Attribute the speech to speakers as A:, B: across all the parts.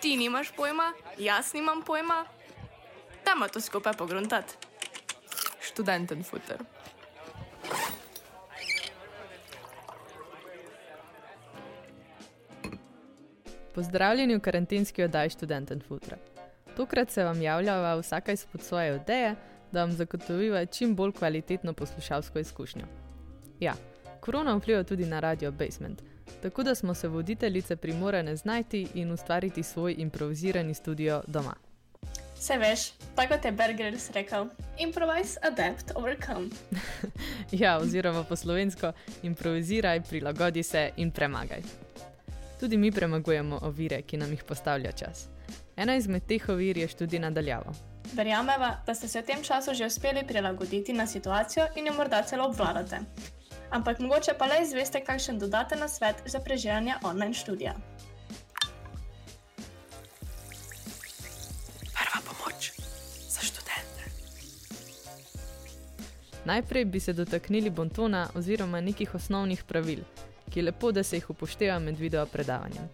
A: Ti nimaš pojma, jaz nimam pojma. Dajmo to skupaj pogruntati. Študenten futer.
B: Pozdravljeni v karantenski oddaji študenten futra. Tokrat se vam javljava vsaka izpod svoje ideje, da vam zagotoviva čim bolj kvalitetno poslušalsko izkušnjo. Ja, korona vpliva tudi na radio Basement, tako da smo se voditeljice primorane znajti in ustvariti svoj improvizirani studio doma.
A: Se veš, tako kot je Bergers rekel: improvise, adapt, overcome.
B: ja, oziroma po slovensko: improviziraj, prilagodi se in premagaj. Tudi mi premagujemo ovire, ki nam jih postavlja čas. Ena izmed teh ovir je študij nadaljavo.
A: Verjameva, da ste se v tem času že uspeli prilagoditi na situacijo in jo morda celo obvladate. Ampak mogoče pa le izveste, kakšen dodaten nasvet za preživljanje online študija. Prva pomoč za študente.
B: Najprej bi se dotaknili bontona oziroma nekih osnovnih pravil, ki je lepo, da se jih upošteva med video predavanjem.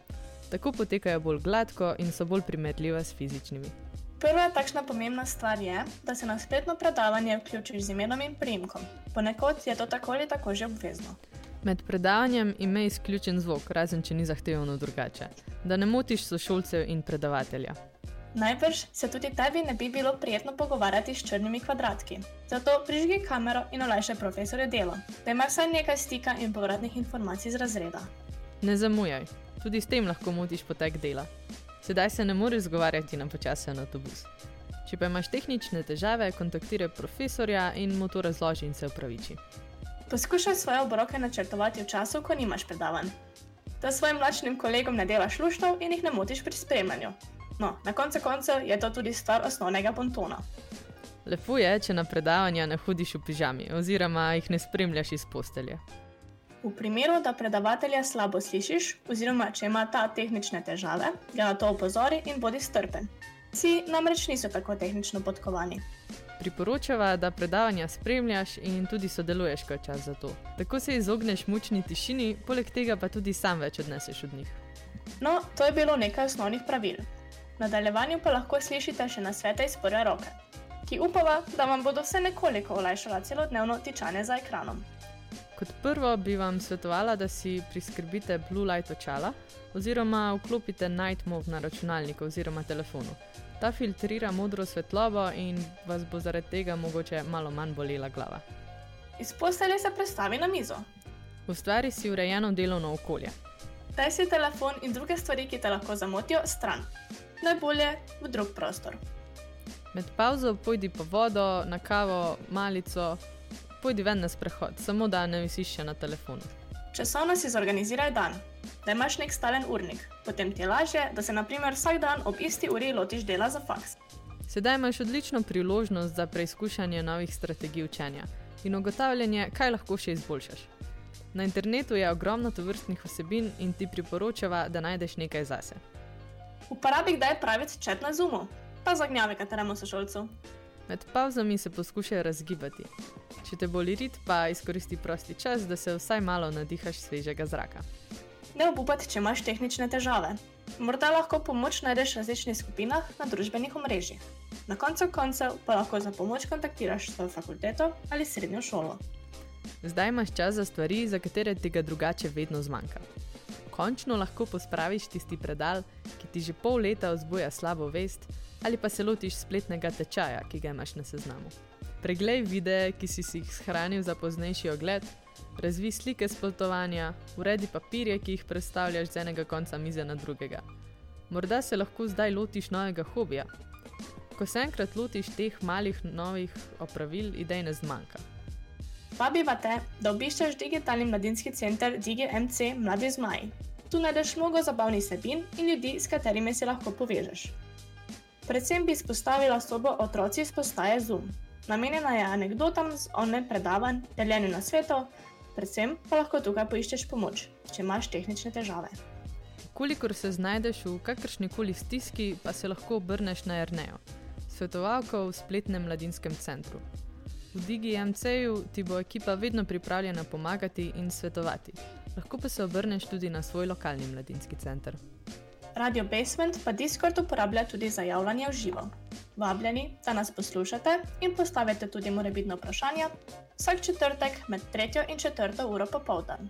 B: Tako potekajo bolj gladko in so bolj primerljiva s fizičnimi.
A: Prva takšna pomembna stvar je, da se na spletno predavanje vključiš z imenom in primkom. Ponekod je to tako ali tako že obvezno.
B: Med predavanjem imej izključen zvok, razen če ni zahtevano drugače, da ne motiš sošolcev in predavatelja.
A: Najbrž se tudi tebi ne bi bilo prijetno pogovarjati s črnimi kvadratki. Zato prižgi kamero in olajšaj profesorju delo, da ima vsaj nekaj stika in povratnih informacij iz razreda.
B: Ne zamujaj, tudi s tem lahko motiš potek dela. Sedaj se ne moreš zgovarjati na počasen avtobus. Če pa imaš tehnične težave, kontaktiraj profesorja in mu to razloži in se upraviči.
A: Poskušaj svoje obroke načrtovati v času, ko nimaš predavanj. Da svojim mlačnim kolegom ne delaš luštov in jih ne motiš pri spremljanju. No, na koncu koncev je to tudi stvar osnovnega pontona.
B: Lepo je, če na predavanja ne hodiš v pižami oziroma jih ne spremljaš iz postelje.
A: V primeru, da predavatelja slabo slišiš, oziroma če ima ta tehnične težave, ga na to opozori in bodi strpen. Vsi namreč niso tako tehnično podkovani.
B: Priporočava, da predavanja spremljaš in tudi sodeluješ, ko je čas za to. Tako se izogneš mučni tišini, poleg tega pa tudi sam več odneseš od njih.
A: No, to je bilo nekaj osnovnih pravil. V nadaljevanju pa lahko slišite še na svete iz prve roke, ki upava, da vam bodo vse nekoliko olajšala celodnevno tičanje za ekranom.
B: Kot prvo bi vam svetovala, da si priskrbite Blue Light očala oziroma vklopite Night Mode na računalniku oziroma telefonu. Ta filtrira modro svetlobo in vas bo zaradi tega mogoče malo manj bolela glava.
A: Iz postelje se prestavi na mizo.
B: Ustvari si urejeno delovno okolje.
A: Daj si telefon in druge stvari, ki te lahko zamotijo, stran. Najbolje v drug prostor.
B: Med pauzo pojdi po vodo, na kavo, malico, pojdi ven na sprehod, samo da ne visiš še na telefonu.
A: Časovno si zorganiziraj dan, da imaš nek stalen urnik, potem ti je lažje, da se naprimer vsak dan ob isti uri lotiš dela za faks.
B: Sedaj imaš odlično priložnost za preizkušanje novih strategij učenja in ugotavljanje, kaj lahko še izboljšaš. Na internetu je ogromno tovrstnih vsebin in ti priporočava, da najdeš nekaj zase.
A: Uporabi kdaj pravic čet na zumu, pa zagnjave kateremu sošolcu.
B: Med pauzami se poskušaj razgibati. Če te boli rit, pa izkoristi prosti čas, da se vsaj malo nadihaš svežega zraka.
A: Ne obupati, če imaš tehnične težave. Morda lahko pomoč najdeš v različnih skupinah na družbenih omrežjih. Na koncu koncev pa lahko za pomoč kontaktiraš svojo fakulteto ali srednjo šolo.
B: Zdaj imaš čas za stvari, za katere ti ga drugače vedno zmanjka. Končno lahko pospraviš tisti predal, ki ti že pol leta vzbuja slabo vest, ali pa se lotiš spletnega tečaja, ki ga imaš na seznamu. Preglej videe, ki si, si jih shranil za poznejši ogled, razvi slike s potovanja, uredi papirje, ki jih predstavljaš z enega konca mize na drugega. Morda se lahko zdaj lotiš novega hobija. Ko se enkrat lotiš teh malih novih opravil, idej ne zmanjka.
A: Vabiva te, da obiščeš digitalni mladinski center DigiMC Mladi Zmaj. Tu najdeš mnogo zabavnih sebin in ljudi, s katerimi se lahko povežeš. Predvsem bi izpostavila sobo otroci iz postaje Zoom. Namenjena je anekdotam z online predavanj, deljenju na svetu, predvsem pa lahko tukaj poiščeš pomoč, če imaš tehnične težave.
B: Kolikor se znajdeš v kakršni koli stiski, pa se lahko obrneš na Ernejo, svetovalko v spletnem mladinskem centru. V DigiMC-ju ti bo ekipa vedno pripravljena pomagati in svetovati. Lahko pa se obrneš tudi na svoj lokalni mladinski center.
A: Radio Basement pa Discord uporablja tudi za javljanje v živo. Vabljeni, da nas poslušate in postavite tudi morebitno vprašanje vsak četrtek med 3 in 4 uro popoldan.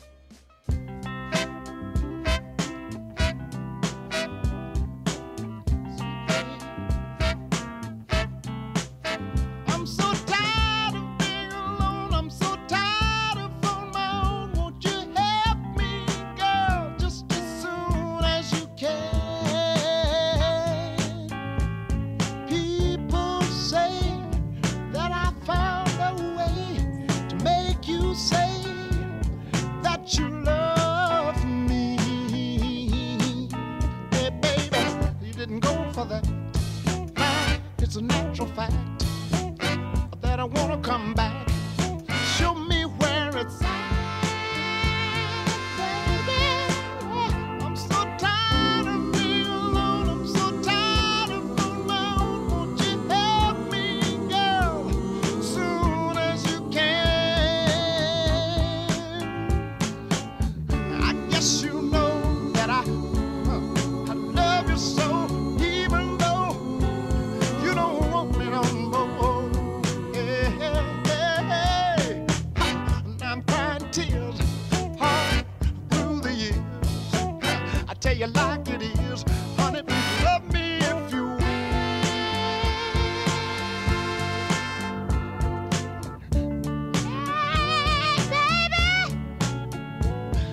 C: Honey, love me if you will.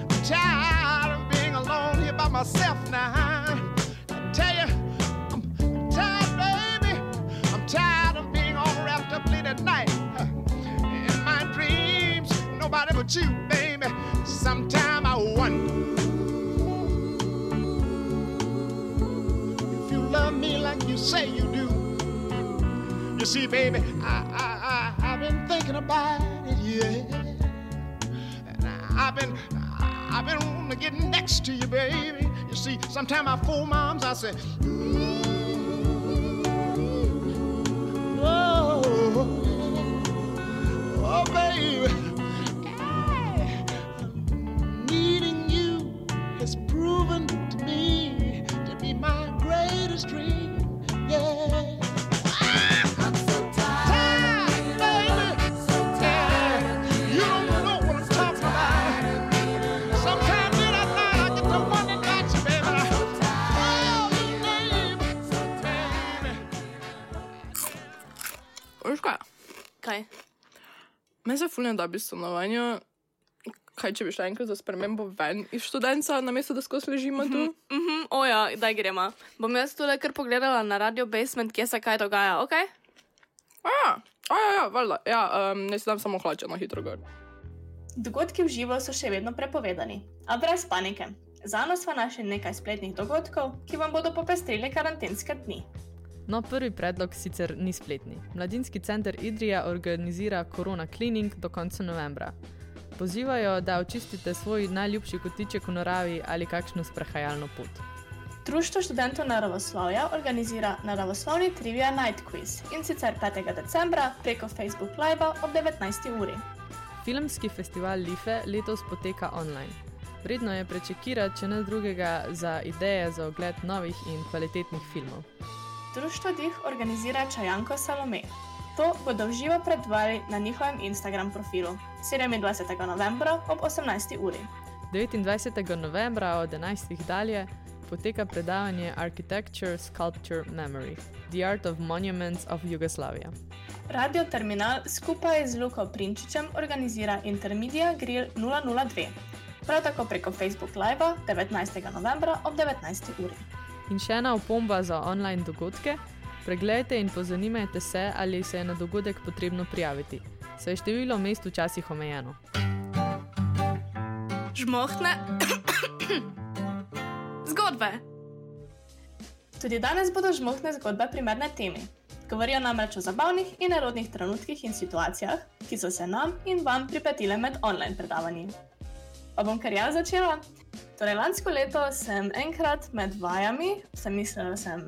C: I'm tired of being alone here by myself now. I tell you, I'm tired, baby. I'm tired of being all wrapped up late at night. In my dreams, nobody but you, baby. Say you do. You see, baby, I, I, I, I've been thinking about it, yeah. And I've been, I've been wanting to get next to you, baby. You see, sometimes I fool moms, I say, oh, oh, baby.
D: Se fulno da bi stanovanje. Kaj če bi šla enkrat za spremembo ven iz študenta, namesto da skozi ležimo tu?
A: Mhm, oja, daj gremo. Bom jaz tole kar pogledala na Radio Basement, kje se kaj dogaja, ok?
D: A ja, a ja, ja, valjda. Ja, um, ne si dam samo hlače na hitro gor.
A: Dogodki v živo so še vedno prepovedani, a brez panike. Za nas smo našli nekaj spletnih dogodkov, ki vam bodo popestrili karantenske dni.
B: No, prvi predlog sicer ni spletni. Mladinski center Idrija organizira Corona Cleaning do konca novembra. Pozivajo, da očistite svoj najljubši kotiček v naravi ali kakšno sprehajalno pot.
A: Društvo študentov naravoslovja organizira naravoslovni Trivia Night Quiz in sicer 5. decembra preko Facebook Live ob 19. uri.
B: Filmski festival Life letos poteka online. Vredno je prečekirati, če ne drugega, za ideje za ogled novih in kvalitetnih filmov.
A: Društvo Dih organizira čajanko Salome. To bodo v živo predvajali na njihovem Instagram profilu 27. novembra ob 18. uri.
B: 29. novembra od 11. dalje poteka predavanje Architecture, Sculpture, Memory: The Art of Monuments of Yugoslavia.
A: Radio Terminal skupaj z Luko Prinčičem organizira Intermedia Grill 002. Prav tako preko Facebook Live 19. novembra ob 19. uri.
B: In še ena opomba za online dogodke: preglejte in pozanimajte se, ali se je na dogodek potrebno prijaviti, saj je število mest včasih omejeno.
A: Žmohtne zgodbe. Tudi danes bodo žmohtne zgodbe primerne temi. Govorijo namreč o zabavnih in nerodnih trenutkih in situacijah, ki so se nam in vam pripetile med online predavanji. Pa bom kar jaz začela. Torej, lansko leto sem enkrat med vajami, sem mislila, da sem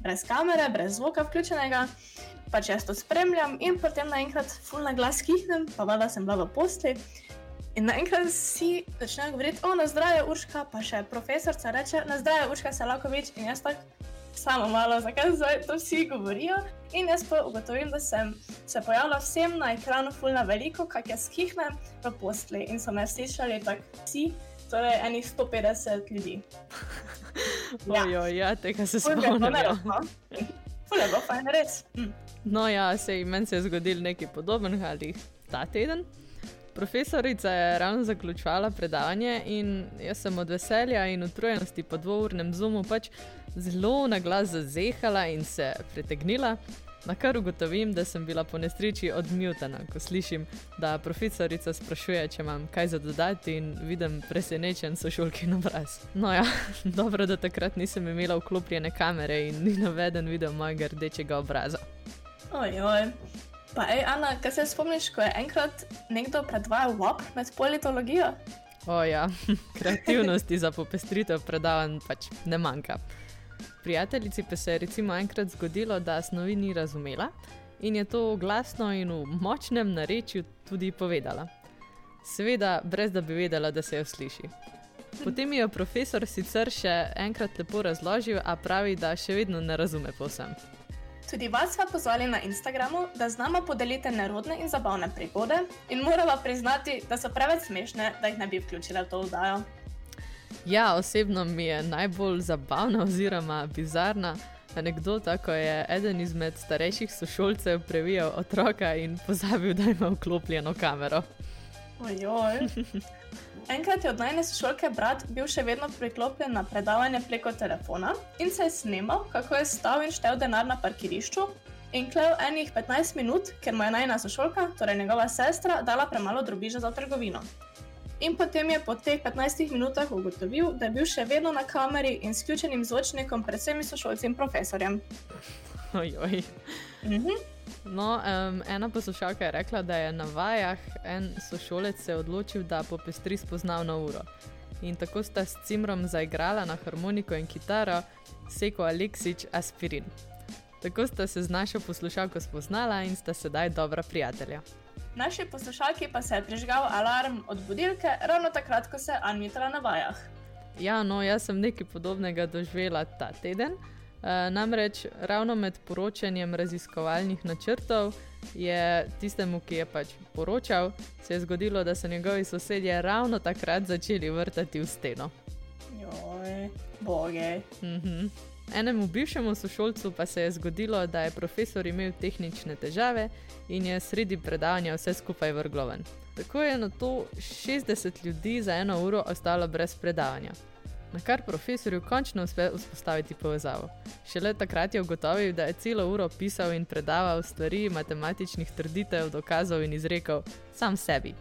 A: brez kamere, brez zvoka vključenega, pač jaz to spremljam in potem naenkrat full na glas kihnem, pa valjda sem bila v posli. In naenkrat vsi začnejo govoriti, o, na zdravje, Urška, pa še profesorica reče, na zdravje, Urška se lahko več. In jaz tako samo malo, zakaj zdaj to vsi govorijo. In jaz pa ugotovim, da sem se pojavila vsem na ekranu, fulna veliko, kak jaz skihnem v postli in so me slišali tako vsi, torej enih 150 ljudi. Ja.
B: Ojo, ja, tega se spomnim. ja.
A: Ful je bilo fajn, res. Mm.
B: No, ja, se meni se je zgodil nekaj podobnega ali ta teden. Profesorica je ravno zaključovala predavanje in jaz sem od veselja in utrujenosti po dvournem zumu pač zelo na glas zazehala in se pretegnila. Na kar ugotovim, da sem bila po nesreči odmutana, ko slišim, da profesorica sprašuje, če imam kaj za dodati in vidim presenečen sošolkin obraz. No ja, dobro, da takrat nisem imela vklopljene kamere in ni naveden videl mojega rdečega obraza.
A: Ojoj. Pa, ej, Ana, kaj se spomniš, ko je enkrat nekdo predvajal WAP med politologijo?
B: O ja, kreativnosti za popestritev predavanj pač ne manjka. Prijateljici pa se je recimo enkrat zgodilo, da snovi ni razumela in je to glasno in v močnem narečju tudi povedala. Seveda, brez da bi vedela, da se jo sliši. Potem je profesor sicer še enkrat lepo razložil, a pravi, da še vedno ne razume povsem.
A: Tudi vas smo pozvali na Instagramu, da z nama podelite nerodne in zabavne prigode in morala priznati, da so preveč smešne, da jih ne bi vključila v to vdajo.
B: Ja, osebno mi je najbolj zabavna oziroma bizarna anekdota, ko je eden izmed starejših sošolcev previjal otroka in pozabil, da ima vklopljeno kamero.
A: Ojoj. Enkrat je od najne sošolke brat bil še vedno priklopljen na predavanje preko telefona in se je snimal, kako je stal in štev denar na parkirišču in klev enih 15 minut, ker mu je najna sošolka, torej njegova sestra, dala premalo drobiža za trgovino. In potem je po teh 15 minutah ugotovil, da je bil še vedno na kameri in s ključenim zvočnikom pred vsemi sošolci in profesorjem.
B: Ojoj.
A: Mhm.
B: No, um, ena poslušalka je rekla, da je na vajah en sošolec se odločil, da popestri spoznavno uro. In tako sta s Cimrom zaigrala na harmoniko in kitaro, Seko Aleksič Aspirin. Tako sta se z našo poslušalko spoznala in sta sedaj dobra prijatelja.
A: Naši poslušalki pa se je prižgal alarm od budilke ravno takrat, ko se je Anmitra na vajah.
B: Ja, no, jaz sem nekaj podobnega doživela ta teden. E, namreč ravno med poročanjem raziskovalnih načrtov je tistemu, ki je pač poročal, se je zgodilo, da so njegovi sosedje ravno takrat začeli vrtati v steno.
A: Joj, boge.
B: Mhm. Enemu bivšemu sošolcu pa se je zgodilo, da je profesor imel tehnične težave in je sredi predavanja vse skupaj vrglo ven. Tako je na to 60 ljudi za eno uro ostalo brez predavanja. Na kar profesorju končno uspe vzpostaviti povezavo. Šele takrat je ugotovil, da je celo uro pisal in predaval stvari matematičnih trditev, dokazov in izrekov sam sebi.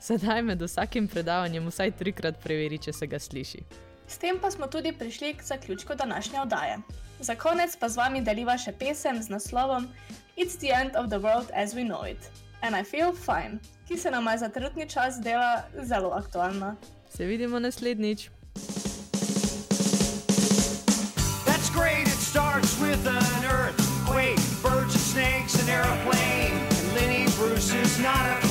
B: Sedaj med vsakim predavanjem vsaj trikrat preveri, če se ga sliši.
A: S tem pa smo tudi prišli k zaključku današnje oddaje. Za konec pa z vami deliva še pesem z naslovom It's the end of the world as we know it. And I feel fine, ki se nam je za trenutni čas dela zelo aktualna.
B: Se vidimo naslednjič.
E: With an earthquake, birds and snakes, an airplane. And Lenny Bruce is not afraid.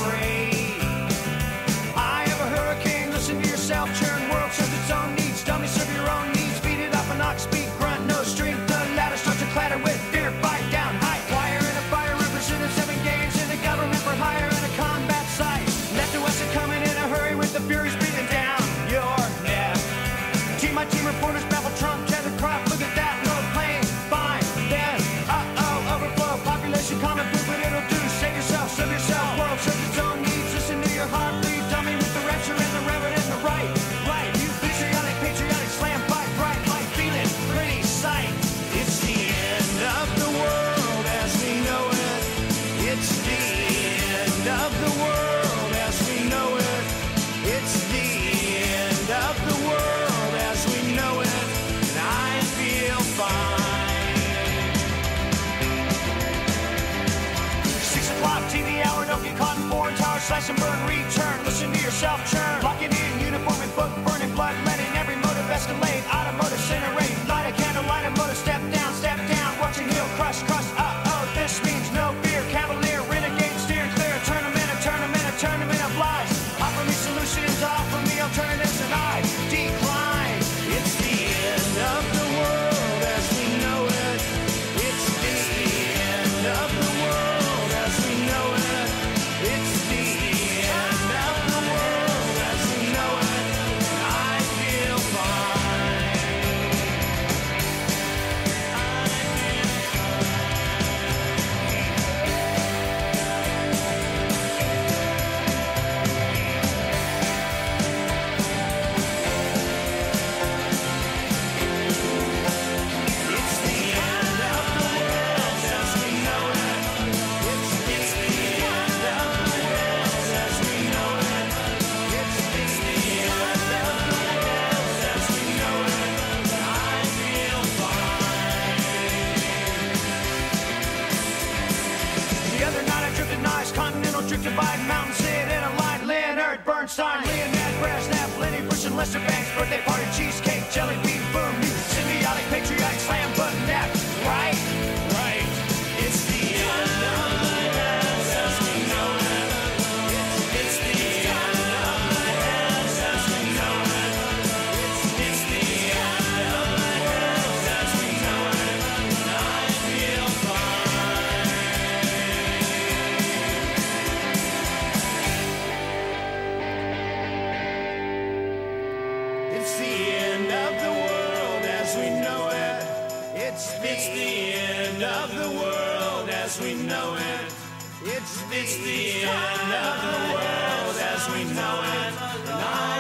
E: Slash and burn, return, listen to yourself churn. Locking in, uniform and book, Bernstein, Leonard Brezhnev, Lenny Bruce, and Lester Banks. Birthday party, cheesecake, jelly bean, boom. Symbiotic, patriotic, slam button, It's the, end of the world as we know it. It's the, end of the world as we know it.